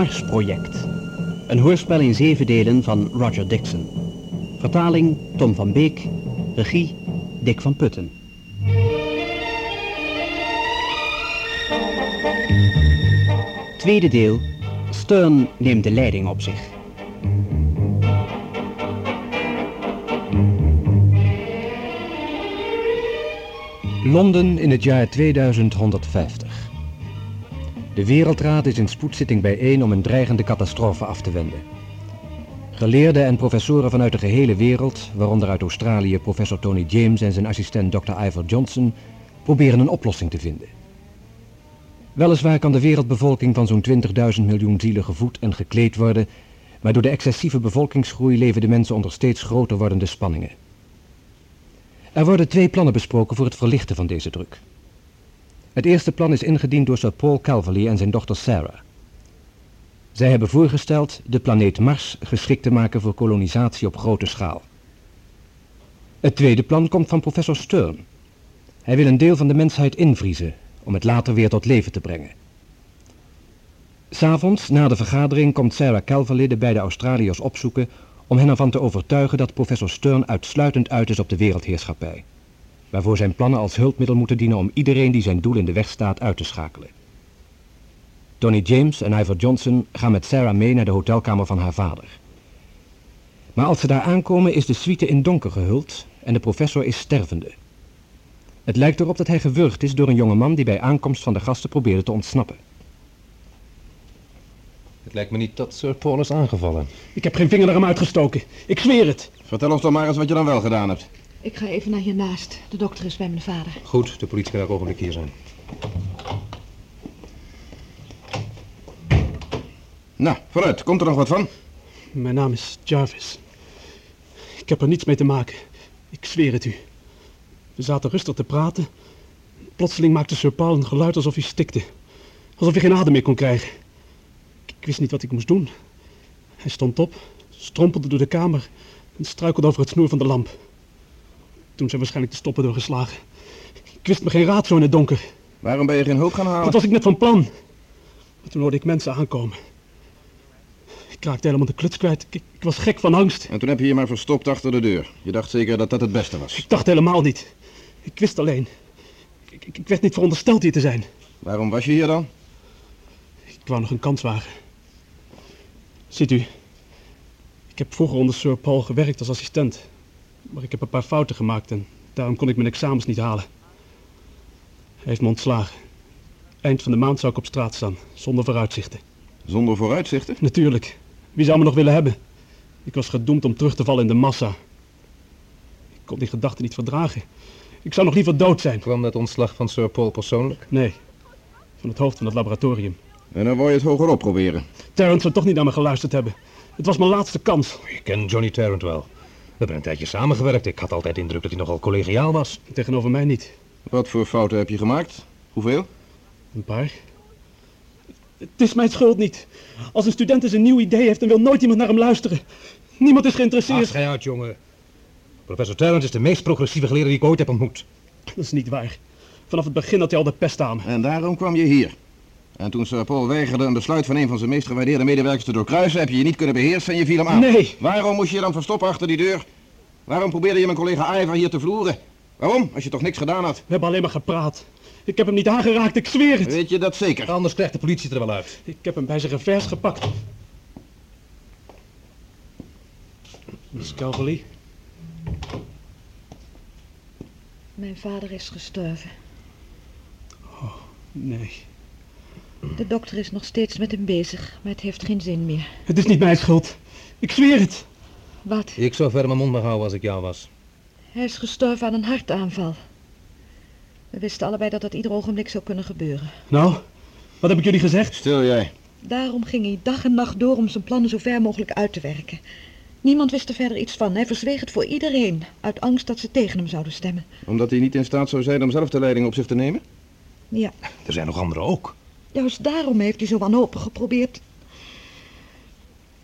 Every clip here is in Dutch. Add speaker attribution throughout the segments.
Speaker 1: Mars-project. Een hoorspel in zeven delen van Roger Dixon. Vertaling Tom van Beek. Regie Dick van Putten. Tweede deel. Stern neemt de leiding op zich. Londen in het jaar 2150. De Wereldraad is in spoedzitting bijeen om een dreigende catastrofe af te wenden. Geleerden en professoren vanuit de gehele wereld, waaronder uit Australië professor Tony James en zijn assistent Dr. Ivor Johnson, proberen een oplossing te vinden. Weliswaar kan de wereldbevolking van zo'n 20.000 miljoen zielen gevoed en gekleed worden, maar door de excessieve bevolkingsgroei leven de mensen onder steeds groter wordende spanningen. Er worden twee plannen besproken voor het verlichten van deze druk. Het eerste plan is ingediend door Sir Paul Calverley en zijn dochter Sarah. Zij hebben voorgesteld de planeet Mars geschikt te maken voor kolonisatie op grote schaal. Het tweede plan komt van professor Stern. Hij wil een deel van de mensheid invriezen om het later weer tot leven te brengen. S'avonds, na de vergadering, komt Sarah Calverley de beide Australiërs opzoeken om hen ervan te overtuigen dat professor Stern uitsluitend uit is op de wereldheerschappij, waarvoor zijn plannen als hulpmiddel moeten dienen om iedereen die zijn doel in de weg staat uit te schakelen. Tony James en Ivor Johnson gaan met Sarah mee naar de hotelkamer van haar vader. Maar als ze daar aankomen is de suite in donker gehuld en de professor is stervende. Het lijkt erop dat hij gewurgd is door een jonge man die bij aankomst van de gasten probeerde te ontsnappen.
Speaker 2: Het lijkt me niet dat Sir Paul is aangevallen.
Speaker 3: Ik heb geen vinger naar hem uitgestoken. Ik zweer het.
Speaker 4: Vertel ons toch maar eens wat je dan wel gedaan hebt.
Speaker 5: Ik ga even naar hiernaast. De dokter is bij mijn vader.
Speaker 2: Goed, de politie kan elk ogenblik hier zijn.
Speaker 4: Nou, vooruit. Komt er nog wat van?
Speaker 3: Mijn naam is Jarvis. Ik heb er niets mee te maken. Ik zweer het u. We zaten rustig te praten. Plotseling maakte Sir Paul een geluid alsof hij stikte. Alsof hij geen adem meer kon krijgen. Ik wist niet wat ik moest doen. Hij stond op, strompelde door de kamer en struikelde over het snoer van de lamp. Toen zijn waarschijnlijk de stoppen doorgeslagen. Ik wist me geen raad zo in het donker.
Speaker 4: Waarom ben je geen hulp gaan halen?
Speaker 3: Dat was ik net van plan. Maar toen hoorde ik mensen aankomen. Ik raakte helemaal de kluts kwijt. Ik, ik was gek van angst.
Speaker 4: En toen heb je je maar verstopt achter de deur. Je dacht zeker dat dat het beste was.
Speaker 3: Ik dacht helemaal niet. Ik wist alleen. Ik, ik, ik werd niet verondersteld hier te zijn.
Speaker 4: Waarom was je hier dan?
Speaker 3: Ik wou nog een kans wagen. Ziet u, ik heb vroeger onder Sir Paul gewerkt als assistent. Maar ik heb een paar fouten gemaakt en daarom kon ik mijn examens niet halen. Hij heeft me ontslagen. Eind van de maand zou ik op straat staan, zonder vooruitzichten.
Speaker 4: Zonder vooruitzichten?
Speaker 3: Natuurlijk. Wie zou me nog willen hebben? Ik was gedoemd om terug te vallen in de massa. Ik kon die gedachte niet verdragen. Ik zou nog liever dood zijn.
Speaker 2: Kwam dat ontslag van Sir Paul persoonlijk?
Speaker 3: Nee, van het hoofd van het laboratorium.
Speaker 4: En dan wou je het hogerop proberen.
Speaker 3: Terrence zou toch niet naar me geluisterd hebben. Het was mijn laatste kans.
Speaker 2: Ik ken Johnny Tarrant wel. We hebben een tijdje samengewerkt. Ik had altijd de indruk dat hij nogal collegiaal was.
Speaker 3: Tegenover mij niet.
Speaker 4: Wat voor fouten heb je gemaakt? Hoeveel?
Speaker 3: Een paar. Het is mijn schuld niet. Als een student eens een nieuw idee heeft, dan wil nooit iemand naar hem luisteren. Niemand is geïnteresseerd.
Speaker 2: Ach, uit, jongen. Professor Tarrant is de meest progressieve geleerde die ik ooit heb ontmoet.
Speaker 3: Dat is niet waar. Vanaf het begin had hij al de pest aan me.
Speaker 4: En daarom kwam je hier. En toen Sir Paul weigerde een besluit van een van zijn meest gewaardeerde medewerkers te doorkruisen, heb je je niet kunnen beheersen en je viel hem aan.
Speaker 3: Nee.
Speaker 4: Waarom moest je je dan verstoppen achter die deur? Waarom probeerde je mijn collega Ivor hier te vloeren? Waarom, als je toch niks gedaan had?
Speaker 3: We hebben alleen maar gepraat. Ik heb hem niet aangeraakt, ik zweer het.
Speaker 4: Weet je dat zeker?
Speaker 2: Anders krijgt de politie het er wel uit.
Speaker 3: Ik heb hem bij zijn revers gepakt. Miss Calverley,
Speaker 5: Mijn vader is gestorven.
Speaker 3: nee.
Speaker 5: De dokter is nog steeds met hem bezig, maar het heeft geen zin meer.
Speaker 3: Het is niet mijn schuld. Ik zweer het.
Speaker 5: Wat?
Speaker 2: Ik zou verder mijn mond maar houden als ik jou was.
Speaker 5: Hij is gestorven aan een hartaanval. We wisten allebei dat dat ieder ogenblik zou kunnen gebeuren.
Speaker 3: Nou, wat heb ik jullie gezegd?
Speaker 4: Stil jij.
Speaker 5: Daarom ging hij dag en nacht door om zijn plannen zo ver mogelijk uit te werken. Niemand wist er verder iets van. Hij verzweeg het voor iedereen, uit angst dat ze tegen hem zouden stemmen.
Speaker 4: Omdat hij niet in staat zou zijn om zelf de leiding op zich te nemen?
Speaker 5: Ja,
Speaker 2: Er zijn nog anderen ook.
Speaker 5: Juist daarom heeft hij zo wanhopig geprobeerd.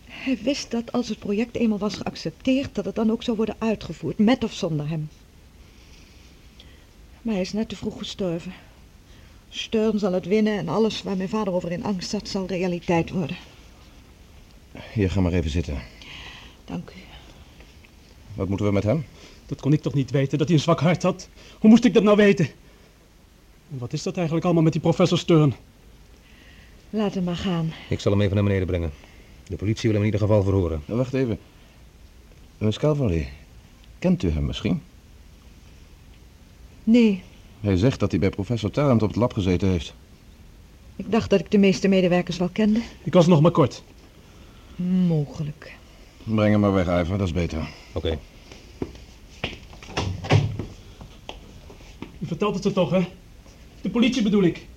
Speaker 5: Hij wist dat als het project eenmaal was geaccepteerd, dat het dan ook zou worden uitgevoerd, met of zonder hem. Maar hij is net te vroeg gestorven. Stern zal het winnen en alles waar mijn vader over in angst zat, zal realiteit worden.
Speaker 4: Hier, ga maar even zitten.
Speaker 5: Dank u.
Speaker 4: Wat moeten we met hem?
Speaker 3: Dat kon ik toch niet weten, dat hij een zwak hart had? Hoe moest ik dat nou weten? En wat is dat eigenlijk allemaal met die professor Stern?
Speaker 5: Laat hem maar gaan.
Speaker 2: Ik zal hem even naar beneden brengen. De politie wil hem in ieder geval verhoren.
Speaker 4: Nou, wacht even. Miss Calverley, kent u hem misschien?
Speaker 5: Nee,
Speaker 4: Hij zegt dat hij bij professor Tarrant op het lab gezeten heeft.
Speaker 5: ik dacht dat ik de meeste medewerkers wel kende.
Speaker 3: Ik was nog maar kort.
Speaker 5: Mogelijk.
Speaker 4: Breng hem maar weg, Iver, dat is beter.
Speaker 2: Oké.
Speaker 3: U vertelt het ze toch, hè? De politie bedoel ik.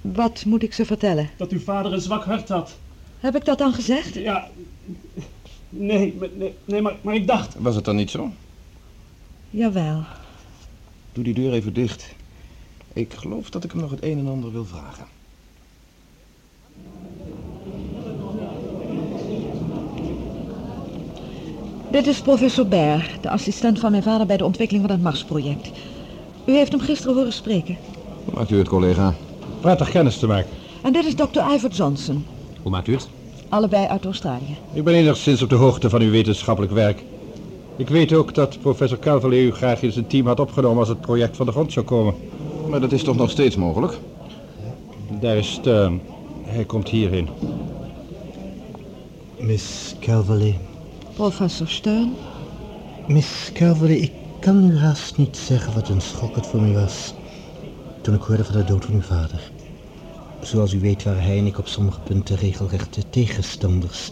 Speaker 5: Wat moet ik ze vertellen?
Speaker 3: Dat uw vader een zwak hart had.
Speaker 5: Heb ik dat dan gezegd?
Speaker 3: Ja, nee, maar- nee, nee maar, maar ik dacht...
Speaker 4: Was het dan niet zo?
Speaker 5: Jawel.
Speaker 4: Doe die deur even dicht. Ik geloof dat ik hem nog het een en ander wil vragen.
Speaker 5: Dit is professor Baer, de assistent van mijn vader bij de ontwikkeling van het Mars-project. U heeft hem gisteren horen spreken.
Speaker 4: Maakt u het, collega?
Speaker 6: Prettig kennis te maken.
Speaker 5: En dit is Dr. Ivor Johnson,
Speaker 2: Hoe maakt u het?
Speaker 5: allebei uit Australië.
Speaker 6: Ik ben enigszins op de hoogte van uw wetenschappelijk werk. Ik weet ook dat professor Calverley u graag in zijn team had opgenomen als het project van de grond zou komen.
Speaker 4: Maar dat is toch nog steeds mogelijk?
Speaker 6: Daar is Stern. Hij komt hierheen.
Speaker 7: Miss Calverley.
Speaker 5: Professor Stern?
Speaker 7: Miss Calverley, ik kan u haast niet zeggen wat een schok het voor mij was. Toen ik hoorde van de dood van uw vader. Zoals u weet waren hij en ik op sommige punten regelrechte tegenstanders.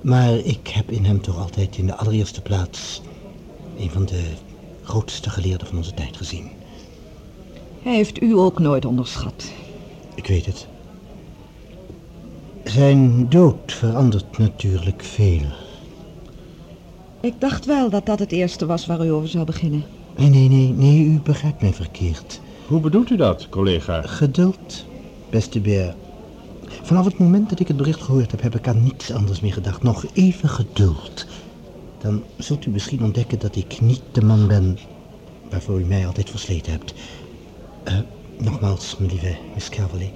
Speaker 7: Maar ik heb in hem toch altijd in de allereerste plaats... een van de grootste geleerden van onze tijd gezien.
Speaker 5: Hij heeft u ook nooit onderschat.
Speaker 7: Ik weet het. Zijn dood verandert natuurlijk veel.
Speaker 5: Ik dacht wel dat dat het eerste was waar u over zou beginnen.
Speaker 7: Nee, nee, nee, nee, u begrijpt mij verkeerd.
Speaker 6: Hoe bedoelt u dat, collega?
Speaker 7: Geduld, beste beer. Vanaf het moment dat ik het bericht gehoord heb, heb ik aan niets anders meer gedacht. Nog even geduld. Dan zult u misschien ontdekken dat ik niet de man ben waarvoor u mij altijd versleten hebt. Eh, nogmaals, mijn lieve Miss Calverley,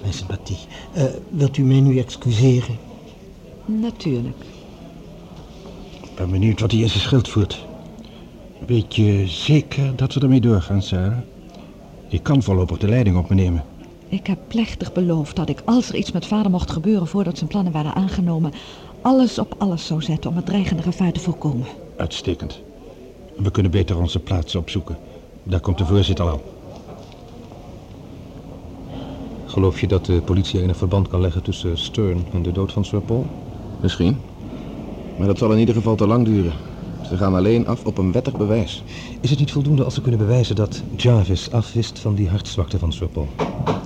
Speaker 7: mijn sympathie. Eh, wilt u mij nu excuseren?
Speaker 5: Natuurlijk.
Speaker 6: Ik ben benieuwd wat hij in zijn schild voert. Weet je zeker dat we ermee doorgaan, Sarah? Ik kan voorlopig de leiding op me nemen.
Speaker 5: Ik heb plechtig beloofd dat ik, als er iets met vader mocht gebeuren voordat zijn plannen waren aangenomen, alles op alles zou zetten om het dreigende gevaar te voorkomen.
Speaker 6: Uitstekend. We kunnen beter onze plaats opzoeken. Daar komt de voorzitter al.
Speaker 2: Geloof je dat de politie enig verband kan leggen tussen Stern en de dood van Sir Paul?
Speaker 4: Misschien. Maar dat zal in ieder geval te lang duren. Ze gaan alleen af op een wettig bewijs.
Speaker 2: Is het niet voldoende als ze kunnen bewijzen dat Jarvis afwist van die hartzwakte van Sir Paul?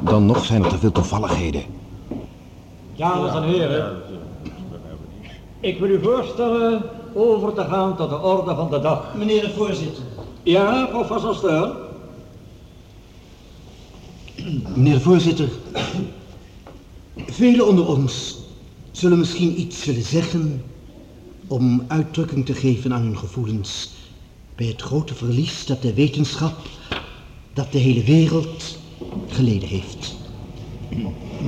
Speaker 4: Dan nog zijn er te veel toevalligheden.
Speaker 8: Dames en heren, ik wil u voorstellen over te gaan tot de orde van de dag.
Speaker 7: Meneer de voorzitter.
Speaker 8: Ja, professor Stern?
Speaker 7: Meneer de voorzitter, velen onder ons zullen misschien iets willen zeggen om uitdrukking te geven aan hun gevoelens bij het grote verlies dat de wetenschap, dat de hele wereld geleden heeft.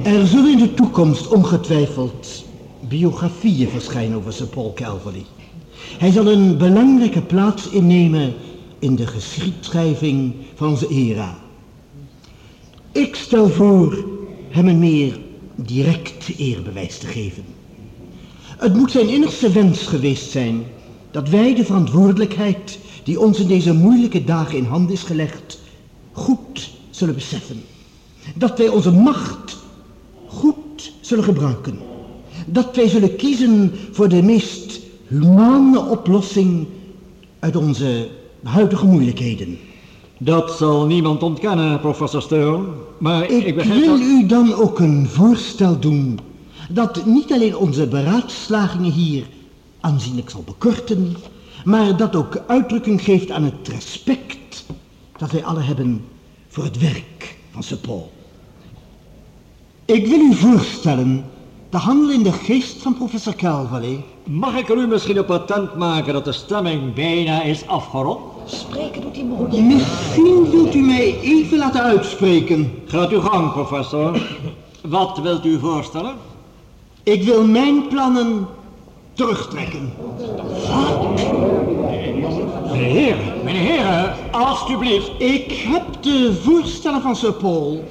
Speaker 7: Er zullen in de toekomst ongetwijfeld biografieën verschijnen over Sir Paul Calverley. Hij zal een belangrijke plaats innemen in de geschiedschrijving van onze era. Ik stel voor hem een meer direct eerbewijs te geven. Het moet zijn innigste wens geweest zijn dat wij de verantwoordelijkheid die ons in deze moeilijke dagen in handen is gelegd, goed zullen beseffen. Dat wij onze macht goed zullen gebruiken. Dat wij zullen kiezen voor de meest humane oplossing uit onze huidige moeilijkheden.
Speaker 8: Dat zal niemand ontkennen, professor Stern. Maar ik,
Speaker 7: Ik wil
Speaker 8: dat...
Speaker 7: u dan ook een voorstel doen dat niet alleen onze beraadslagingen hier aanzienlijk zal bekorten, maar dat ook uitdrukking geeft aan het respect dat wij alle hebben voor het werk van Sir Paul. Ik wil u voorstellen te handelen in de geest van professor Calverley.
Speaker 8: Mag ik er u misschien op patent maken dat de stemming bijna is afgerond?
Speaker 5: Spreken doet hij moeilijk.
Speaker 7: Misschien wilt u mij even laten uitspreken.
Speaker 8: Gaat uw gang, professor. Wat wilt u voorstellen?
Speaker 7: Ik wil mijn plannen terugtrekken.
Speaker 8: Meneer heren, meneer heren, alstublieft.
Speaker 7: Ik heb de voorstellen van Sir Paul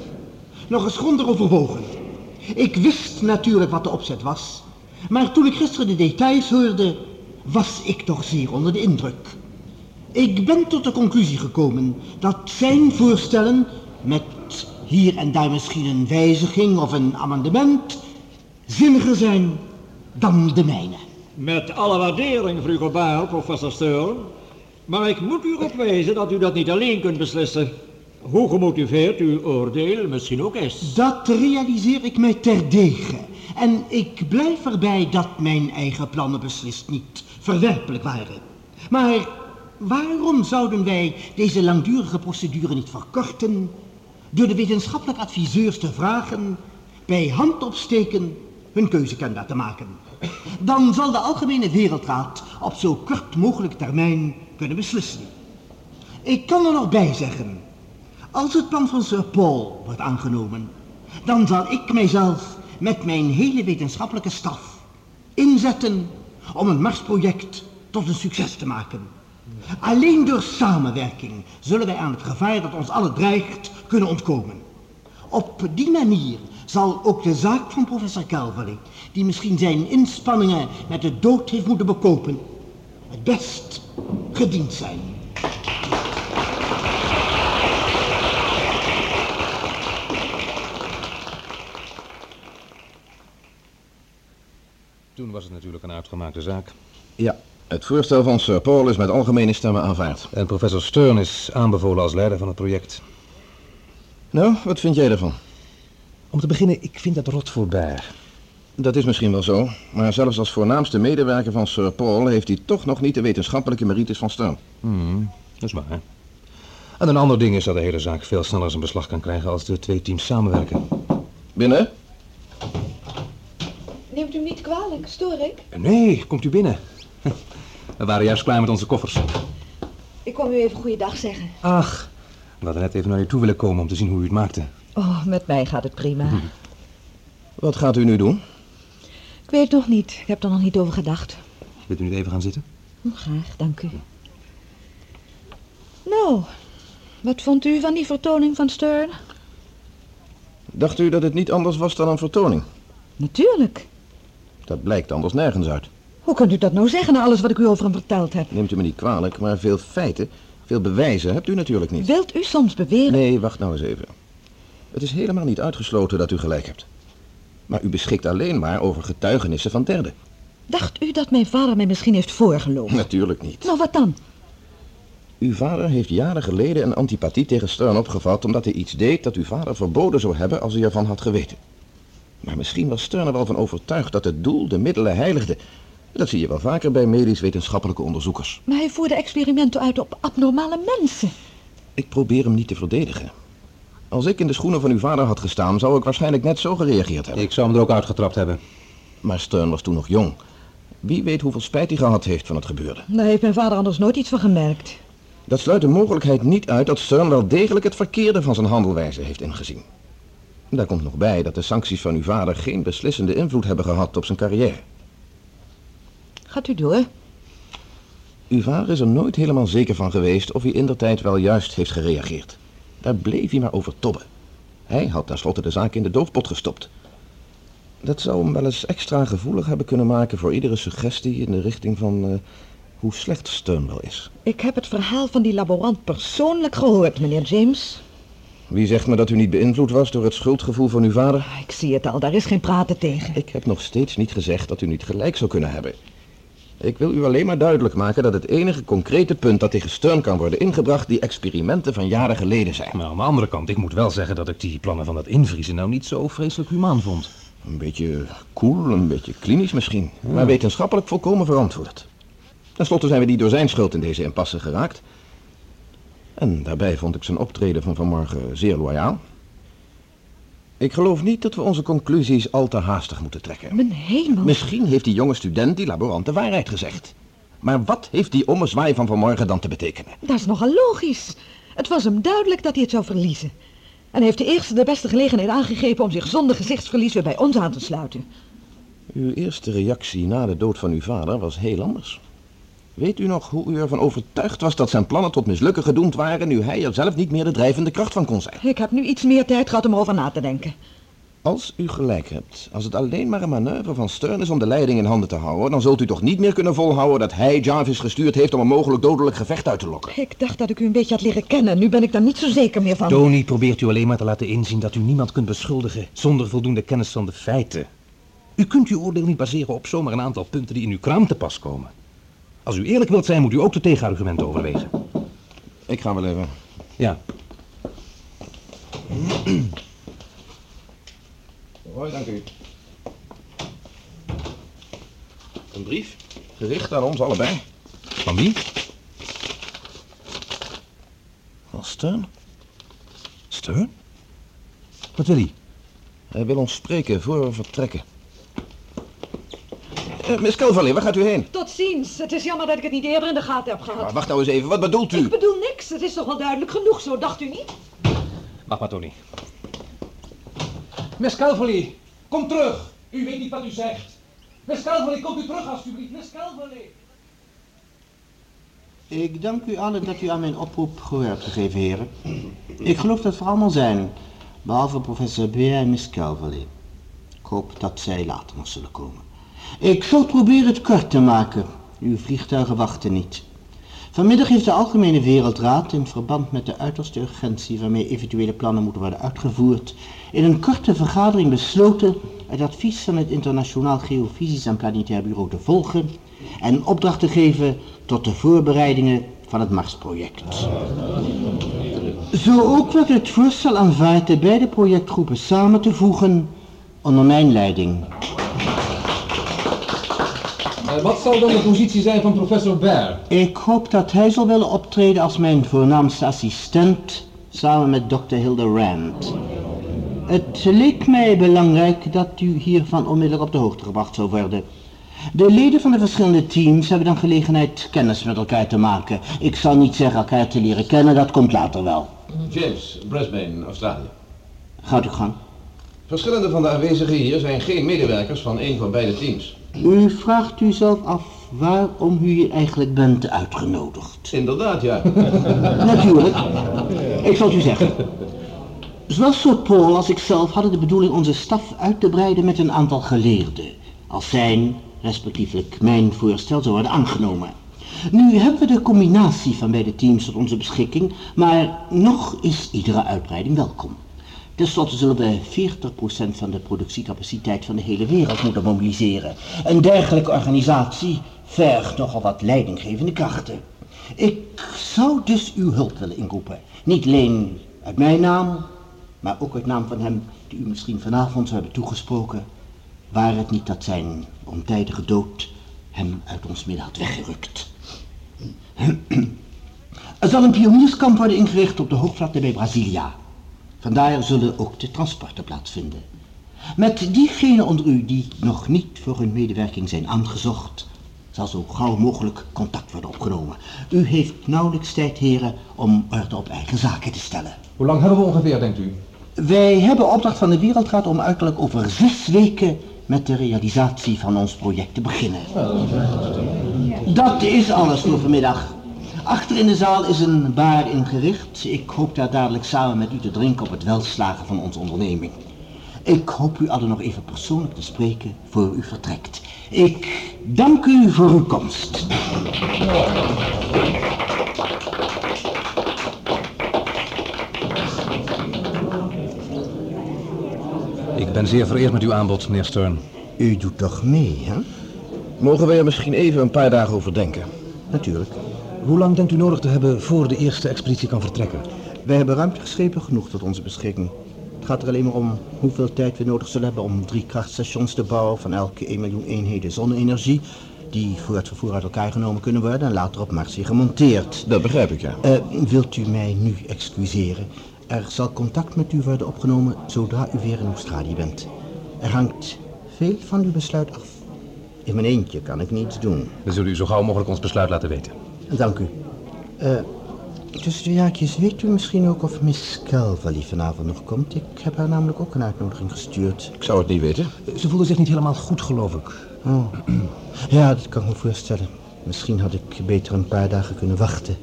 Speaker 7: nog eens grondig overwogen. Ik wist natuurlijk wat de opzet was, maar toen ik gisteren de details hoorde, was ik toch zeer onder de indruk. Ik ben tot de conclusie gekomen dat zijn voorstellen, met hier en daar misschien een wijziging of een amendement, zinniger zijn dan de mijne.
Speaker 8: Met alle waardering, Vrugelbaar, professor Stern. Maar ik moet u erop wijzen dat u dat niet alleen kunt beslissen. Hoe gemotiveerd uw oordeel misschien ook is.
Speaker 7: Dat realiseer ik mij terdege. En ik blijf erbij dat mijn eigen plannen beslist niet verwerpelijk waren. Maar waarom zouden wij deze langdurige procedure niet verkorten door de wetenschappelijke adviseurs te vragen bij hand opsteken hun keuze kenbaar te maken? Dan zal de Algemene Wereldraad op zo kort mogelijk termijn kunnen beslissen. Ik kan er nog bij zeggen, als het plan van Sir Paul wordt aangenomen, dan zal ik mijzelf met mijn hele wetenschappelijke staf inzetten om een Marsproject tot een succes te maken. Alleen door samenwerking zullen wij aan het gevaar dat ons allen dreigt kunnen ontkomen. Op die manier zal ook de zaak van professor Calvary, die misschien zijn inspanningen met de dood heeft moeten bekopen, het best gediend zijn.
Speaker 2: Toen was het natuurlijk een uitgemaakte zaak.
Speaker 4: Ja, het voorstel van Sir Paul is met algemene stemmen aanvaard.
Speaker 2: En professor Stern is aanbevolen als leider van het project.
Speaker 4: Nou, wat vind jij ervan?
Speaker 2: Om te beginnen, ik vind dat rot voorbij.
Speaker 4: Dat is misschien wel zo, maar zelfs als voornaamste medewerker van Sir Paul heeft hij toch nog niet de wetenschappelijke merites van Stern.
Speaker 2: Hmm, dat is waar. En een ander ding is dat de hele zaak veel sneller zijn beslag kan krijgen als de twee teams samenwerken.
Speaker 4: Binnen?
Speaker 5: Neemt u me niet kwalijk, stoor ik?
Speaker 2: Nee, komt u binnen. We waren juist klaar met onze koffers.
Speaker 5: Ik kwam u even goeiedag zeggen.
Speaker 2: Ach, we hadden net even naar u toe willen komen om te zien hoe u het maakte.
Speaker 5: Oh, met mij gaat het prima.
Speaker 4: Wat gaat u nu doen?
Speaker 5: Ik weet nog niet. Ik heb er nog niet over gedacht.
Speaker 2: Wilt u niet even gaan zitten?
Speaker 5: Hm, Graag, dank u. Nou, wat vond u van die vertoning van Stern?
Speaker 4: Dacht u dat het niet anders was dan een vertoning?
Speaker 5: Natuurlijk.
Speaker 4: Dat blijkt anders nergens uit.
Speaker 5: Hoe kunt u dat nou zeggen na alles wat ik u over hem verteld heb?
Speaker 4: Neemt u me niet kwalijk, maar veel feiten, veel bewijzen hebt u natuurlijk niet.
Speaker 5: Wilt u soms beweren...
Speaker 4: Nee, wacht nou eens even. Het is helemaal niet uitgesloten dat u gelijk hebt. Maar u beschikt alleen maar over getuigenissen van derden.
Speaker 5: Dacht u dat mijn vader mij misschien heeft voorgelogen?
Speaker 4: Natuurlijk niet.
Speaker 5: Nou, wat dan?
Speaker 4: Uw vader heeft jaren geleden een antipathie tegen Stern opgevat... omdat hij iets deed dat uw vader verboden zou hebben als hij ervan had geweten. Maar misschien was Stern er wel van overtuigd dat het doel de middelen heiligde. Dat zie je wel vaker bij medisch-wetenschappelijke onderzoekers.
Speaker 5: Maar hij voerde experimenten uit op abnormale mensen.
Speaker 4: Ik probeer hem niet te verdedigen. Als ik in de schoenen van uw vader had gestaan, zou ik waarschijnlijk net zo gereageerd hebben.
Speaker 2: Ik zou hem er ook uitgetrapt hebben.
Speaker 4: Maar Stern was toen nog jong. Wie weet hoeveel spijt hij gehad heeft van het gebeurde.
Speaker 5: Daar heeft mijn vader anders nooit iets van gemerkt.
Speaker 4: Dat sluit de mogelijkheid niet uit dat Stern wel degelijk het verkeerde van zijn handelwijze heeft ingezien. Daar komt nog bij dat de sancties van uw vader geen beslissende invloed hebben gehad op zijn carrière.
Speaker 5: Gaat u door?
Speaker 4: Uw vader is er nooit helemaal zeker van geweest of hij indertijd wel juist heeft gereageerd. Daar bleef hij maar over tobben. Hij had tenslotte de zaak in de doofpot gestopt. Dat zou hem wel eens extra gevoelig hebben kunnen maken voor iedere suggestie in de richting van eh, hoe slecht Stern wel is.
Speaker 5: Ik heb het verhaal van die laborant persoonlijk gehoord, meneer James.
Speaker 4: Wie zegt me dat u niet beïnvloed was door het schuldgevoel van uw vader?
Speaker 5: Ik zie het al, daar is geen praten tegen.
Speaker 4: Ik heb nog steeds niet gezegd dat u niet gelijk zou kunnen hebben. Ik wil u alleen maar duidelijk maken dat het enige concrete punt dat tegen Stern kan worden ingebracht die experimenten van jaren geleden zijn.
Speaker 2: Maar aan de andere kant, ik moet wel zeggen dat ik die plannen van dat invriezen nou niet zo vreselijk humaan vond.
Speaker 4: Een beetje koel, een beetje klinisch misschien, maar wetenschappelijk volkomen verantwoord. Ten slotte zijn we die door zijn schuld in deze impasse geraakt. En daarbij vond ik zijn optreden van vanmorgen zeer loyaal. Ik geloof niet dat we onze conclusies al te haastig moeten trekken.
Speaker 5: Mijn hemel.
Speaker 4: Misschien heeft die jonge student, die laborant, de waarheid gezegd. Maar wat heeft die ommezwaai van vanmorgen dan te betekenen?
Speaker 5: Dat is nogal logisch. Het was hem duidelijk dat hij het zou verliezen. En hij heeft de eerste de beste gelegenheid aangegrepen om zich zonder gezichtsverlies weer bij ons aan te sluiten.
Speaker 4: Uw eerste reactie na de dood van uw vader was heel anders. Weet u nog hoe u ervan overtuigd was dat zijn plannen tot mislukken gedoemd waren... nu hij er zelf niet meer de drijvende kracht van kon zijn?
Speaker 5: Ik heb nu iets meer tijd gehad om erover na te denken.
Speaker 4: Als u gelijk hebt, als het alleen maar een manoeuvre van Stern is om de leiding in handen te houden... dan zult u toch niet meer kunnen volhouden dat hij Jarvis gestuurd heeft om een mogelijk dodelijk gevecht uit te lokken.
Speaker 5: Ik dacht dat ik u een beetje had leren kennen. Nu ben ik daar niet zo zeker meer van.
Speaker 2: Tony probeert u alleen maar te laten inzien dat u niemand kunt beschuldigen zonder voldoende kennis van de feiten. U kunt uw oordeel niet baseren op zomaar een aantal punten die in uw kraam te pas komen. Als u eerlijk wilt zijn, moet u ook de tegenargumenten overwegen.
Speaker 4: Ik ga wel even.
Speaker 2: Ja,
Speaker 4: Hoi, dank u. Een brief, gericht aan ons allebei.
Speaker 2: van wie?
Speaker 4: Van Stern?
Speaker 2: Stern? Wat wil hij?
Speaker 4: Hij wil ons spreken voor we vertrekken. Eh, Miss Calverley, waar gaat u heen?
Speaker 5: Tot ziens. Het is jammer dat ik het niet eerder in de gaten heb gehad.
Speaker 4: Maar wacht nou eens even, wat bedoelt u?
Speaker 5: Ik bedoel niks. Het is toch wel duidelijk genoeg, zo dacht u niet?
Speaker 2: Wacht maar, Tony.
Speaker 9: Miss Calverley, kom terug. U weet niet wat u zegt. Miss Calverley, komt u terug alstublieft. Miss Calverley.
Speaker 7: Ik dank u allen dat u aan mijn oproep gehoor hebt gegeven, heren. Ik geloof dat we allemaal zijn, behalve professor Beer en Miss Calverley. Ik hoop dat zij later nog zullen komen. Ik zal proberen het kort te maken. Uw vliegtuigen wachten niet. Vanmiddag heeft de Algemene Wereldraad in verband met de uiterste urgentie waarmee eventuele plannen moeten worden uitgevoerd, in een korte vergadering besloten het advies van het Internationaal Geofysisch en Planetair Bureau te volgen en opdracht te geven tot de voorbereidingen van het Marsproject. Zo ook werd het voorstel aanvaard de beide projectgroepen samen te voegen onder mijn leiding.
Speaker 9: Eh, wat zal dan de positie zijn van professor Baer?
Speaker 7: Ik hoop dat hij zal willen optreden als mijn voornaamste assistent, samen met Dr. Hilda Rand. Het leek mij belangrijk dat u hiervan onmiddellijk op de hoogte gebracht zou worden. De leden van de verschillende teams hebben dan gelegenheid kennis met elkaar te maken. Ik zal niet zeggen elkaar te leren kennen, dat komt later wel.
Speaker 4: James, Brisbane, Australië.
Speaker 7: Gaat u gang.
Speaker 4: Verschillende van de aanwezigen hier zijn geen medewerkers van een van beide teams.
Speaker 7: U vraagt u zelf af waarom u hier eigenlijk bent uitgenodigd.
Speaker 4: Inderdaad, ja.
Speaker 7: Natuurlijk. Ik zal het u zeggen. Zowel Sir Paul als ikzelf hadden de bedoeling onze staf uit te breiden met een aantal geleerden. Als zijn, respectievelijk mijn voorstel zou worden aangenomen. Nu hebben we de combinatie van beide teams tot onze beschikking, maar nog is iedere uitbreiding welkom. Ten slotte zullen we 40% van de productiecapaciteit van de hele wereld moeten mobiliseren. Een dergelijke organisatie vergt nogal wat leidinggevende krachten. Ik zou dus uw hulp willen inroepen. Niet alleen uit mijn naam, maar ook uit naam van hem die u misschien vanavond zou hebben toegesproken. Waar het niet dat zijn ontijdige dood hem uit ons midden had weggerukt. Er zal een pionierskamp worden ingericht op de hoogvlakte bij Brasilia. Vandaar zullen ook de transporten plaatsvinden. Met diegenen onder u die nog niet voor hun medewerking zijn aangezocht, zal zo gauw mogelijk contact worden opgenomen. U heeft nauwelijks tijd, heren, om orde op eigen zaken te stellen.
Speaker 9: Hoe lang hebben we ongeveer, denkt u?
Speaker 7: Wij hebben opdracht van de Wereldraad om uiterlijk over zes weken met de realisatie van ons project te beginnen. Dat is alles voor vanmiddag. Achter in de zaal is een bar ingericht. Ik hoop daar dadelijk samen met u te drinken op het welslagen van onze onderneming. Ik hoop u allen nog even persoonlijk te spreken voor u vertrekt. Ik dank u voor uw komst.
Speaker 2: Ik ben zeer vereerd met uw aanbod, meneer Stern.
Speaker 7: U doet toch mee, hè?
Speaker 4: Mogen wij er misschien even een paar dagen over denken?
Speaker 7: Natuurlijk.
Speaker 2: Hoe lang denkt u nodig te hebben voor de eerste expeditie kan vertrekken?
Speaker 7: Wij hebben ruimteschepen genoeg tot onze beschikking. Het gaat er alleen maar om hoeveel tijd we nodig zullen hebben om drie krachtstations te bouwen van elke 1 miljoen eenheden zonne-energie, die voor het vervoer uit elkaar genomen kunnen worden en later op Mars weer gemonteerd.
Speaker 4: Dat begrijp ik, ja.
Speaker 7: Eh, wilt u mij nu excuseren? Er zal contact met u worden opgenomen zodra u weer in Australië bent. Er hangt veel van uw besluit af. In mijn eentje kan ik niets doen.
Speaker 2: We zullen u zo gauw mogelijk ons besluit laten weten.
Speaker 7: Dank u. Eh, Tussen de jaartjes weet u misschien ook of Miss Calvary vanavond nog komt? Ik heb haar namelijk ook een uitnodiging gestuurd.
Speaker 4: Ik zou het niet weten.
Speaker 2: Ze voelde zich niet helemaal goed, geloof ik.
Speaker 7: Oh. Ja, dat kan ik me voorstellen. Misschien had ik beter een paar dagen kunnen wachten.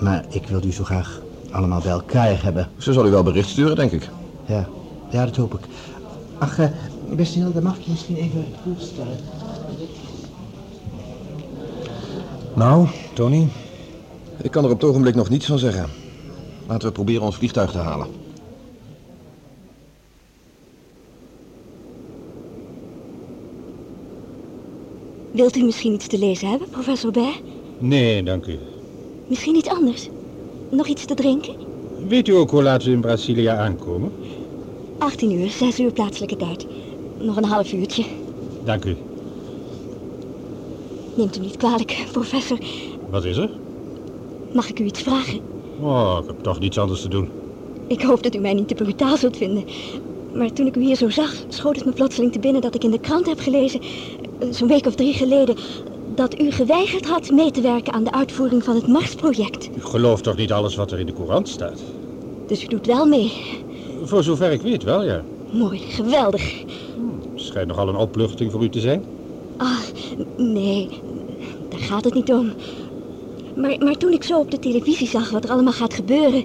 Speaker 7: Maar ik wilde u zo graag allemaal bij elkaar hebben.
Speaker 4: Ze zal u wel bericht sturen, denk ik.
Speaker 7: Ja, ja dat hoop ik. Ach, eh, beste Hilde, mag ik je misschien even voorstellen?
Speaker 2: Nou, Tony?
Speaker 4: Ik kan er op het ogenblik nog niets van zeggen. Laten we proberen ons vliegtuig te halen.
Speaker 10: Wilt u misschien iets te lezen hebben, professor Baer?
Speaker 6: Nee, dank u.
Speaker 10: Misschien iets anders? Nog iets te drinken?
Speaker 6: Weet u ook hoe laat we in Brasilia aankomen?
Speaker 10: 18 uur, 6 uur plaatselijke tijd. Nog een half uurtje.
Speaker 6: Dank u.
Speaker 10: Neemt u niet kwalijk, professor.
Speaker 6: Wat is er?
Speaker 10: Mag ik u iets vragen?
Speaker 6: Oh, ik heb toch niets anders te doen.
Speaker 10: Ik hoop dat u mij niet te brutaal zult vinden. Maar toen ik u hier zo zag, schoot het me plotseling te binnen dat ik in de krant heb gelezen, eh, zo'n week of drie geleden, dat u geweigerd had mee te werken aan de uitvoering van het Mars-project.
Speaker 6: U gelooft toch niet alles wat er in de courant staat?
Speaker 10: Dus u doet wel mee.
Speaker 6: Voor zover ik weet wel, ja.
Speaker 10: Mooi, geweldig.
Speaker 6: Schijnt nogal een opluchting voor u te zijn.
Speaker 10: Ah, nee, daar gaat het niet om. Maar, maar toen ik zo op de televisie zag wat er allemaal gaat gebeuren,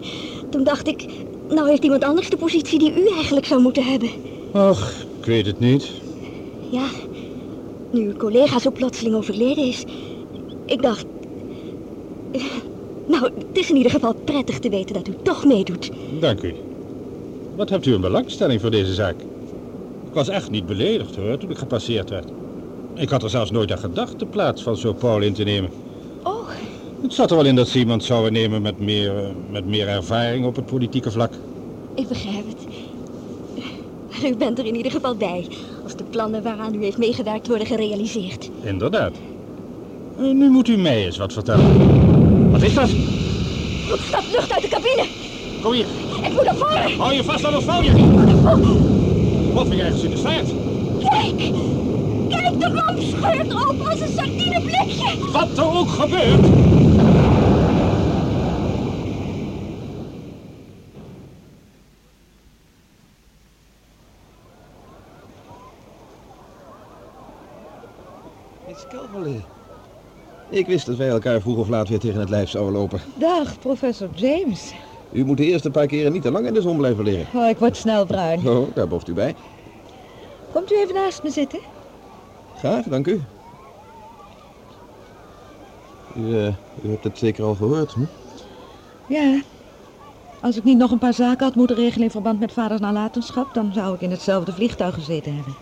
Speaker 10: toen dacht ik, nou heeft iemand anders de positie die u eigenlijk zou moeten hebben.
Speaker 6: Ach, ik weet het niet.
Speaker 10: Ja, nu uw collega zo plotseling overleden is. Ik dacht... Nou, het is in ieder geval prettig te weten dat u toch meedoet.
Speaker 6: Dank u. Wat hebt u een belangstelling voor deze zaak? Ik was echt niet beledigd hoor, toen ik gepasseerd werd. Ik had er zelfs nooit aan gedacht de plaats van Sir Paul in te nemen. Het zat er wel in dat ze iemand zouden nemen met meer, eh, met meer ervaring op het politieke vlak.
Speaker 10: ik begrijp het. U bent er in ieder geval bij, als de plannen waaraan u heeft meegewerkt worden gerealiseerd.
Speaker 6: Inderdaad. Eh, Nu moet u mij eens wat vertellen. Wat is dat?
Speaker 10: Er stapt lucht uit de cabine!
Speaker 6: Kom hier.
Speaker 10: Ik moet naar voren!
Speaker 6: Hou je vast aan het vouwje. Wat vind je ergens in de staart?
Speaker 10: Kijk! Kijk, de ramp scheurt op als een sardineblikje!
Speaker 6: Wat er ook gebeurt.
Speaker 4: Calverley. Ik wist dat wij elkaar vroeg of laat weer tegen het lijf zouden lopen.
Speaker 5: Dag, professor James.
Speaker 4: U moet de eerste paar keren niet te lang in de zon blijven liggen.
Speaker 5: Oh, ik word snel bruin.
Speaker 4: Oh, daar boft u bij.
Speaker 5: Komt u even naast me zitten?
Speaker 4: Graag, dank u. U, eh, u hebt het zeker al gehoord?
Speaker 5: Ja. Als ik niet nog een paar zaken had moeten regelen in verband met vaders nalatenschap, dan zou ik in hetzelfde vliegtuig gezeten hebben.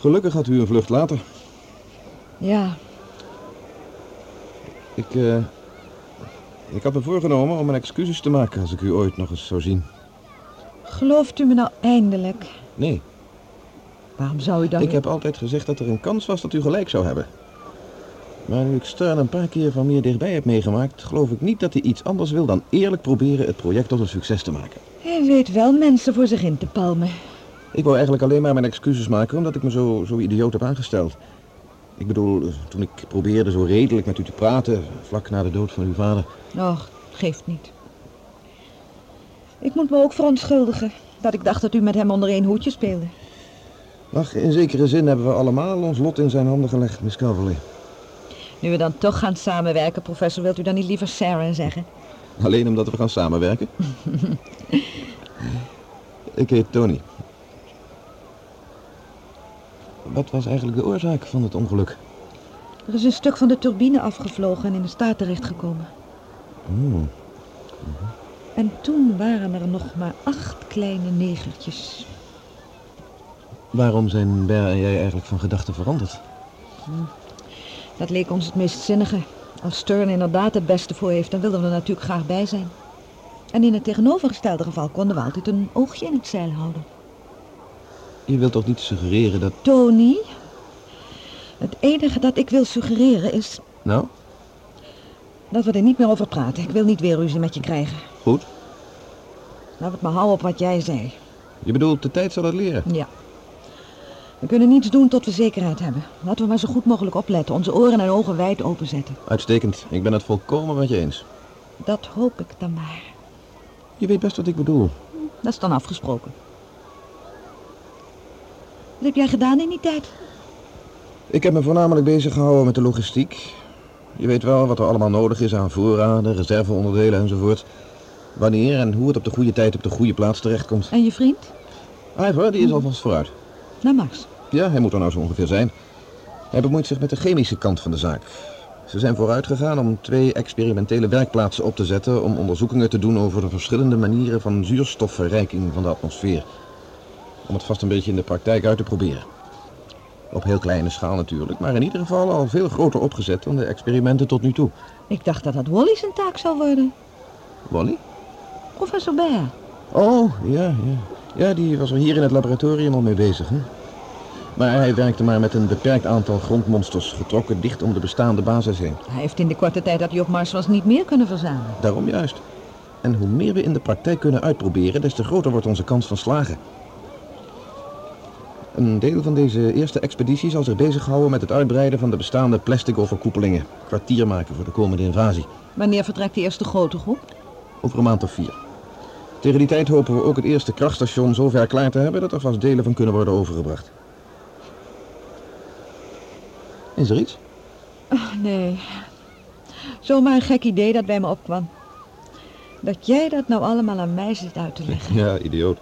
Speaker 4: Gelukkig had u een vlucht later.
Speaker 5: Ja,
Speaker 4: Ik, eh, ik had me voorgenomen om mijn excuses te maken als ik u ooit nog eens zou zien.
Speaker 5: gelooft u me nou eindelijk?
Speaker 4: Nee,
Speaker 5: Waarom zou u dan...
Speaker 4: ik heb altijd gezegd dat er een kans was dat u gelijk zou hebben. Maar nu ik Stern een paar keer van meer dichtbij heb meegemaakt, geloof ik niet dat hij iets anders wil dan eerlijk proberen het project tot een succes te maken.
Speaker 5: Hij weet wel mensen voor zich in te palmen.
Speaker 4: Ik wou eigenlijk alleen maar mijn excuses maken omdat ik me zo, zo idioot heb aangesteld. Ik bedoel, toen ik probeerde zo redelijk met u te praten, vlak na de dood van uw vader.
Speaker 5: Och, geeft niet. Ik moet me ook verontschuldigen dat ik dacht dat u met hem onder één hoedje speelde.
Speaker 4: Ach, in zekere zin hebben we allemaal ons lot in zijn handen gelegd, Miss Calverley.
Speaker 5: Nu we dan toch gaan samenwerken, professor, wilt u dan niet liever Sarah zeggen?
Speaker 4: Alleen omdat we gaan samenwerken. ik heet Tony. Wat was eigenlijk de oorzaak van het ongeluk?
Speaker 5: Er is een stuk van de turbine afgevlogen en in de staart terechtgekomen.
Speaker 4: Hmm.
Speaker 5: En toen waren er nog maar acht kleine negertjes.
Speaker 4: Waarom zijn Ber en jij eigenlijk van gedachten veranderd?
Speaker 5: Dat leek ons het meest zinnige. Als Stern inderdaad het beste voor heeft, dan wilden we er natuurlijk graag bij zijn. En in het tegenovergestelde geval konden we altijd een oogje in het zeil houden.
Speaker 4: Je wilt toch niet suggereren dat...
Speaker 5: Tony, het enige dat ik wil suggereren is
Speaker 4: Nou,
Speaker 5: dat we er niet meer over praten. Ik wil niet weer ruzie met je krijgen.
Speaker 4: goed.
Speaker 5: Laten we het maar houden op wat jij zei.
Speaker 4: Je bedoelt, de tijd zal het leren.
Speaker 5: Ja. We kunnen niets doen tot we zekerheid hebben. Laten we maar zo goed mogelijk opletten. Onze oren en ogen wijd openzetten.
Speaker 4: Uitstekend. Ik ben het volkomen met je eens.
Speaker 5: Dat hoop ik dan maar.
Speaker 4: Je weet best wat ik bedoel.
Speaker 5: Dat is dan afgesproken. Wat heb jij gedaan in die tijd?
Speaker 4: Ik heb me voornamelijk bezig gehouden met de logistiek. Je weet wel wat er allemaal nodig is aan voorraden, reserveonderdelen enzovoort. Wanneer en hoe het op de goede tijd op de goede plaats terechtkomt.
Speaker 5: En je vriend?
Speaker 4: Ivor, die is alvast vooruit.
Speaker 5: Naar Mars.
Speaker 4: Ja, hij moet er nou zo ongeveer zijn. Hij bemoeit zich met de chemische kant van de zaak. Ze zijn vooruit gegaan om twee experimentele werkplaatsen op te zetten om onderzoekingen te doen over de verschillende manieren van zuurstofverrijking van de atmosfeer. Om het vast een beetje in de praktijk uit te proberen. Op heel kleine schaal natuurlijk, maar in ieder geval al veel groter opgezet dan de experimenten tot nu toe.
Speaker 5: Ik dacht dat dat Wally zijn taak zou worden.
Speaker 4: Wally?
Speaker 5: Professor Bear.
Speaker 4: Oh, ja, ja. Ja, die was er hier in het laboratorium al mee bezig, hè? Maar hij werkte maar met een beperkt aantal grondmonsters, getrokken dicht om de bestaande basis heen.
Speaker 5: Hij heeft in de korte tijd dat hij op Mars was niet meer kunnen verzamelen.
Speaker 4: Daarom juist. En hoe meer we in de praktijk kunnen uitproberen, des te groter wordt onze kans van slagen. Een deel van deze eerste expeditie zal zich bezighouden met het uitbreiden van de bestaande plastic overkoepelingen. Kwartier maken voor de komende invasie.
Speaker 5: Wanneer vertrekt de eerste grote groep?
Speaker 4: Over een maand of vier. Tegen die tijd hopen we ook het eerste krachtstation zo ver klaar te hebben dat er vast delen van kunnen worden overgebracht. Is er iets?
Speaker 5: Oh, nee. Zomaar een gek idee dat bij me opkwam. Dat jij dat nou allemaal aan mij zit uit te leggen.
Speaker 4: Ja, idioot.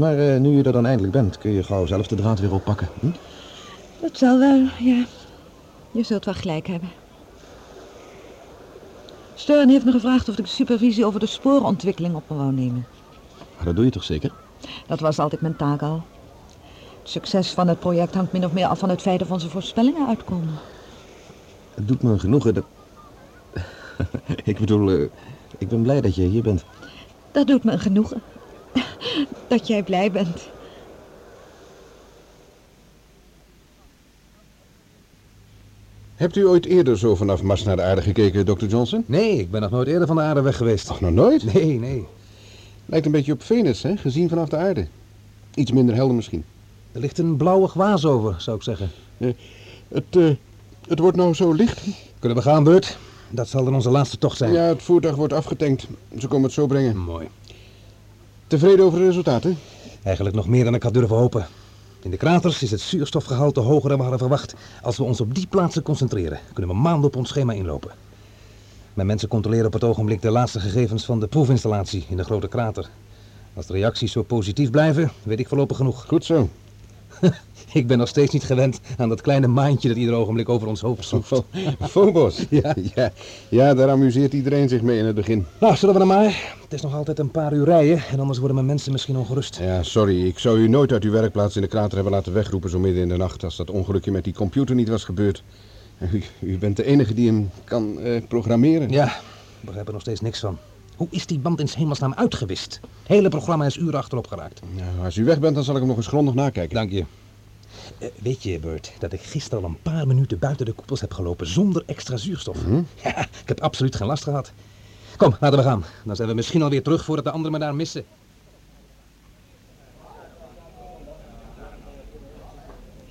Speaker 4: Maar eh, nu je er dan eindelijk bent, kun je gauw zelf de draad weer oppakken. Hm?
Speaker 5: Dat zal wel, ja. Je zult wel gelijk hebben. Stern heeft me gevraagd of ik de supervisie over de sporenontwikkeling op me wou nemen.
Speaker 4: Maar dat doe je toch zeker?
Speaker 5: Dat was altijd mijn taak al. Het succes van het project hangt min of meer af van het feit of onze voorspellingen uitkomen.
Speaker 4: Het doet me genoegen dat... ik bedoel, eh, ik ben blij dat je hier bent.
Speaker 5: Dat doet me een genoegen. Dat jij blij bent.
Speaker 6: Hebt u ooit eerder zo vanaf Mars naar de aarde gekeken, Dr. Johnson?
Speaker 2: Nee, ik ben nog nooit eerder van de aarde weg geweest.
Speaker 6: Ach, nog nooit?
Speaker 2: Nee, nee.
Speaker 6: Lijkt een beetje op Venus, hè? Gezien vanaf de aarde. Iets minder helder misschien.
Speaker 2: Er ligt een blauwe waas over, zou ik zeggen.
Speaker 6: Het, eh, het wordt nou zo licht.
Speaker 2: Kunnen we gaan, Bert? Dat zal dan onze laatste tocht zijn.
Speaker 6: Ja, het voertuig wordt afgetankt. Ze komen het zo brengen.
Speaker 2: Mooi.
Speaker 6: Tevreden over de resultaten?
Speaker 2: Eigenlijk nog meer dan ik had durven hopen. In de kraters is het zuurstofgehalte hoger dan we hadden verwacht. Als we ons op die plaatsen concentreren, kunnen we maanden op ons schema inlopen. Mijn mensen controleren op het ogenblik de laatste gegevens van de proefinstallatie in de grote krater. Als de reacties zo positief blijven, weet ik voorlopig genoeg.
Speaker 6: Goed zo.
Speaker 2: Ik ben nog steeds niet gewend aan dat kleine maantje dat ieder ogenblik over ons hoofd zoekt.
Speaker 6: Phobos.
Speaker 2: Ja.
Speaker 6: ja. Ja, daar amuseert iedereen zich mee in het begin.
Speaker 2: Nou, zullen we dan maar? Het is nog altijd een paar uur rijden en anders worden mijn mensen misschien ongerust.
Speaker 6: Ja, sorry. Ik zou u nooit uit uw werkplaats in de krater hebben laten wegroepen zo midden in de nacht... als dat ongelukje met die computer niet was gebeurd. U, u bent de enige die hem kan eh, programmeren.
Speaker 2: Ja, ik begrijp er nog steeds niks van. Hoe is die band in hemelsnaam uitgewist? Het hele programma is uren achterop geraakt.
Speaker 6: Nou, als u weg bent, dan zal ik hem nog eens grondig nakijken.
Speaker 2: Dank je. Eh, weet je, Bert, dat ik gisteren al een paar minuten buiten de koepels heb gelopen zonder extra zuurstof? Ja, ik heb absoluut geen last gehad. Kom, laten we gaan. Dan zijn we misschien alweer terug voordat de anderen me daar missen.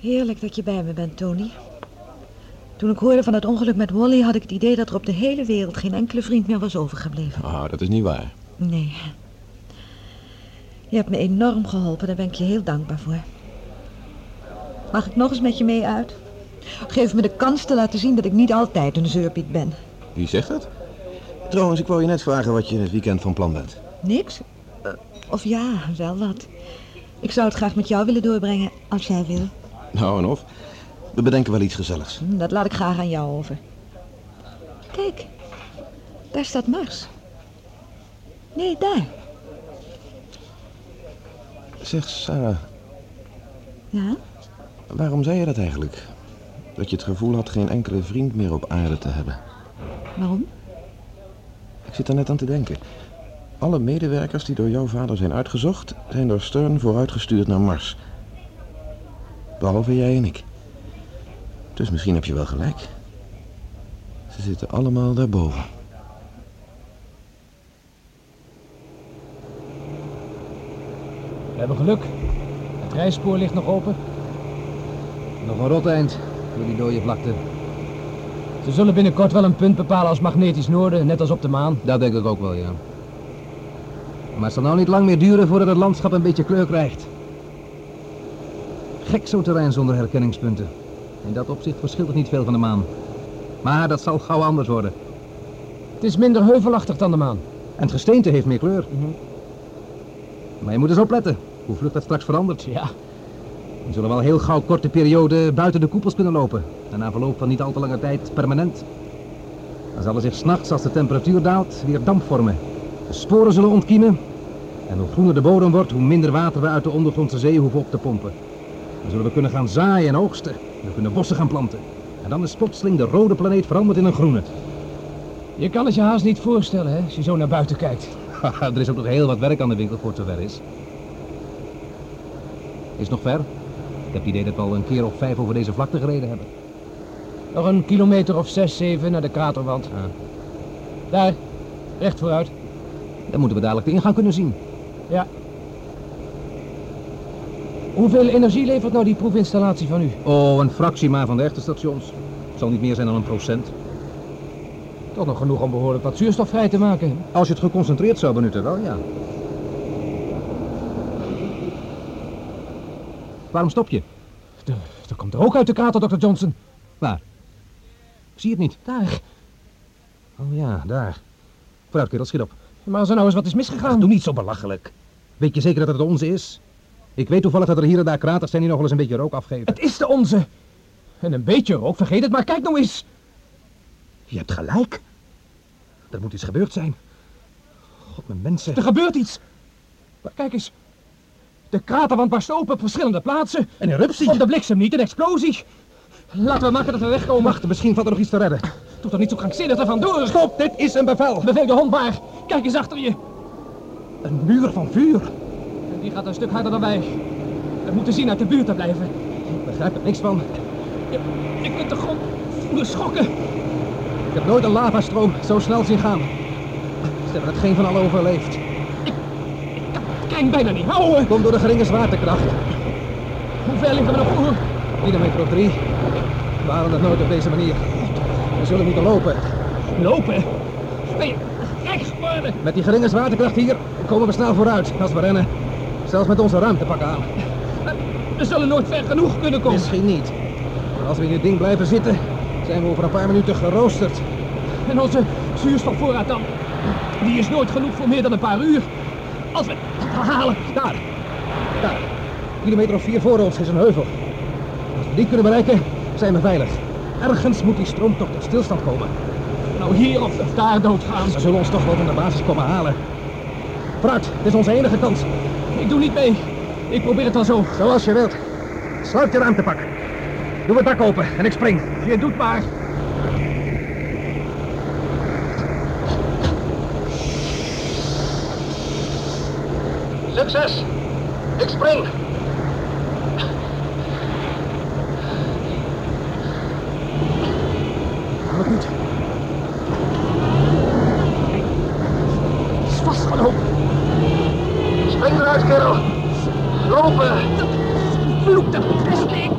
Speaker 5: Heerlijk dat je bij me bent, Tony. Toen ik hoorde van het ongeluk met Wally had ik het idee dat er op de hele wereld geen enkele vriend meer was overgebleven.
Speaker 4: Ah, dat is niet waar.
Speaker 5: Nee. Je hebt me enorm geholpen, daar ben ik je heel dankbaar voor. Mag ik nog eens met je mee uit? Geef me de kans te laten zien dat ik niet altijd een zeurpiet ben.
Speaker 4: Wie zegt dat? Trouwens, ik wou je net vragen wat je in het weekend van plan bent.
Speaker 5: Niks? Eh, of ja, wel wat. Ik zou het graag met jou willen doorbrengen, als jij wil.
Speaker 4: Nou en of. We bedenken wel iets gezelligs.
Speaker 5: Hm, Dat laat ik graag aan jou over. Kijk, daar staat Mars. Nee, daar.
Speaker 4: Zeg, Sarah,
Speaker 5: Ja?
Speaker 4: Waarom zei je dat eigenlijk? Dat je het gevoel had geen enkele vriend meer op aarde te hebben.
Speaker 5: Waarom?
Speaker 4: Ik zit er net aan te denken. Alle medewerkers die door jouw vader zijn uitgezocht, zijn door Stern vooruitgestuurd naar Mars. Behalve jij en ik. Dus misschien heb je wel gelijk. Ze zitten allemaal daarboven.
Speaker 11: We hebben geluk. Het rijspoor ligt nog open.
Speaker 2: Nog een rot eind door die dode vlakte.
Speaker 11: Ze zullen binnenkort wel een punt bepalen als magnetisch noorden, net als op de maan.
Speaker 2: Dat denk ik ook wel, ja. Maar het zal nou niet lang meer duren voordat het landschap een beetje kleur krijgt. Gek zo'n terrein zonder herkenningspunten. In dat opzicht verschilt het niet veel van de maan. Maar dat zal gauw anders worden.
Speaker 11: Het is minder heuvelachtig dan de maan.
Speaker 2: En het gesteente heeft meer kleur. Maar je moet eens opletten hoe vlug dat straks verandert.
Speaker 11: Ja.
Speaker 2: We zullen wel heel gauw korte periode buiten de koepels kunnen lopen. En na verloop van niet al te lange tijd permanent. Dan zal er zich s'nachts, als de temperatuur daalt, weer damp vormen. De sporen zullen ontkiemen. En hoe groener de bodem wordt, hoe minder water we uit de ondergrondse zee hoeven op te pompen. Dan zullen we kunnen gaan zaaien en oogsten. We kunnen bossen gaan planten. En dan is plotseling de rode planeet veranderd in een groene.
Speaker 11: Je kan het je haast niet voorstellen, hè, als je zo naar buiten kijkt.
Speaker 2: Er is ook nog heel wat werk aan de winkel voor het zover is. Is het nog ver? Ik heb het idee dat we al een keer of vijf over deze vlakte gereden hebben.
Speaker 11: Nog een kilometer of zes, zeven naar de kraterwand.
Speaker 2: Ah.
Speaker 11: Daar, recht vooruit.
Speaker 2: Dan moeten we dadelijk de ingang kunnen zien.
Speaker 11: Ja. Hoeveel energie levert nou die proefinstallatie van u?
Speaker 2: Oh, een fractie maar van de echte stations. Het zal niet meer zijn dan een procent.
Speaker 11: Toch nog genoeg om behoorlijk wat zuurstof vrij te maken.
Speaker 2: Als je het geconcentreerd zou benutten, wel ja. Waarom stop je?
Speaker 11: Er, er komt er ook uit de krater, Dr. Johnson.
Speaker 2: Waar? Zie je het niet?
Speaker 11: Daar.
Speaker 2: Oh ja, daar. Vooruit, kerel, schiet op.
Speaker 11: Maar als er nou eens wat is misgegaan...
Speaker 2: Ach, doe niet zo belachelijk. Weet je zeker dat het de onze is? Ik weet toevallig dat er hier en daar kraters zijn die nog wel eens een beetje rook afgeven.
Speaker 11: Het is de onze. En een beetje rook, vergeet het maar. Kijk nou eens.
Speaker 2: Je hebt gelijk. Er moet iets gebeurd zijn. God, mijn mensen.
Speaker 11: Er gebeurt iets. Kijk eens. De kraterwand barst open op verschillende plaatsen.
Speaker 2: Een eruptie.
Speaker 11: Op de bliksem niet, een explosie. Laten we maken dat we wegkomen.
Speaker 2: Wacht, misschien valt er nog iets te redden.
Speaker 11: Doe toch niet zo krankzinnig er vandoor.
Speaker 2: Stop, dit is een bevel.
Speaker 11: Beveel de hond maar. Kijk eens achter je.
Speaker 2: Een muur van vuur.
Speaker 11: En die gaat een stuk harder dan wij. We moeten zien uit de buurt te blijven.
Speaker 2: Ik begrijp er niks van.
Speaker 11: Je, je kunt de grond voelen schokken.
Speaker 2: Ik heb nooit een lavastroom zo snel zien gaan. Ze hebben het geen van allen overleefd.
Speaker 11: Kring bijna niet houden.
Speaker 2: Komt door de geringe zwaartekracht.
Speaker 11: Hoe ver liggen we nog voor?
Speaker 2: Kilometer of drie. We halen het nooit op deze manier. We zullen moeten lopen.
Speaker 11: Lopen?
Speaker 2: Met die geringe zwaartekracht hier komen we snel vooruit als we rennen. Zelfs met onze ruimtepak aan.
Speaker 11: We zullen nooit ver genoeg kunnen komen.
Speaker 2: Misschien niet. Maar als we in dit ding blijven zitten, zijn we over een paar minuten geroosterd.
Speaker 11: En onze zuurstofvoorraad dan? Die is nooit genoeg voor meer dan een paar uur. Als we halen.
Speaker 2: Daar. Daar. Kilometer of vier voor ons is een heuvel. Als we die kunnen bereiken, zijn we veilig. Ergens moet die stroom toch tot stilstand komen.
Speaker 11: Nou hier of, of daar doodgaan.
Speaker 2: Ze zullen ons toch wel van de basis komen halen. Vooruit, dit is onze enige kans.
Speaker 11: Ik doe niet mee. Ik probeer het wel zo.
Speaker 2: Zoals je wilt. Sluit je ruimtepak. Doe het dak open en ik spring.
Speaker 11: Je doet maar.
Speaker 2: Succes! Ik spring!
Speaker 11: Lukt niet. Het is vastgelopen.
Speaker 2: Spring eruit, kerel! Lopen!
Speaker 11: Vloek de pestling.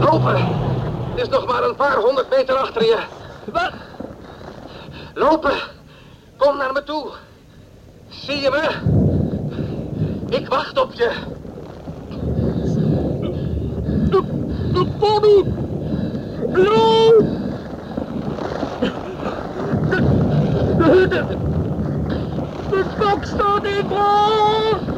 Speaker 2: Lopen! Het is nog maar een paar honderd meter achter je.
Speaker 11: Wat?
Speaker 2: Lopen! Kom naar me toe. Zie je me? Ik wacht op je.
Speaker 11: De, de body! Bloed! De, de kok staat in brand!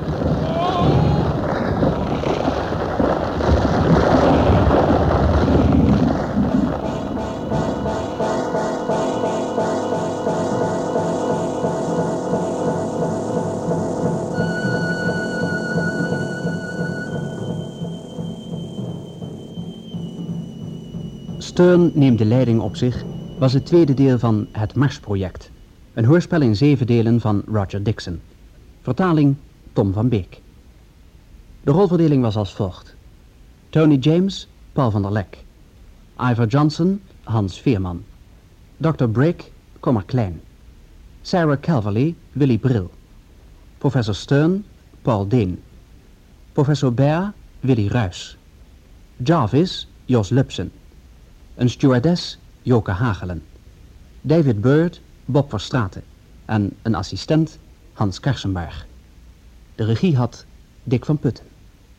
Speaker 12: Stern neemt de leiding op zich was het tweede deel van Het Marsproject. Een hoorspel in zeven delen van Roger Dixon. Vertaling Tom van Beek. De rolverdeling was als volgt. Tony James, Paul van der Lek. Ivor Johnson, Hans Veerman. Dr. Brick, Kommer Klein. Sarah Calverley, Willy Bril. Professor Stern, Paul Deen. Professor Baer, Willy Ruys. Jarvis, Jos Lupsen. Een stewardess, Joke Hagelen. David Bird, Bob Verstraeten. En een assistent, Hans Karsenberg. De regie had Dick van Putten.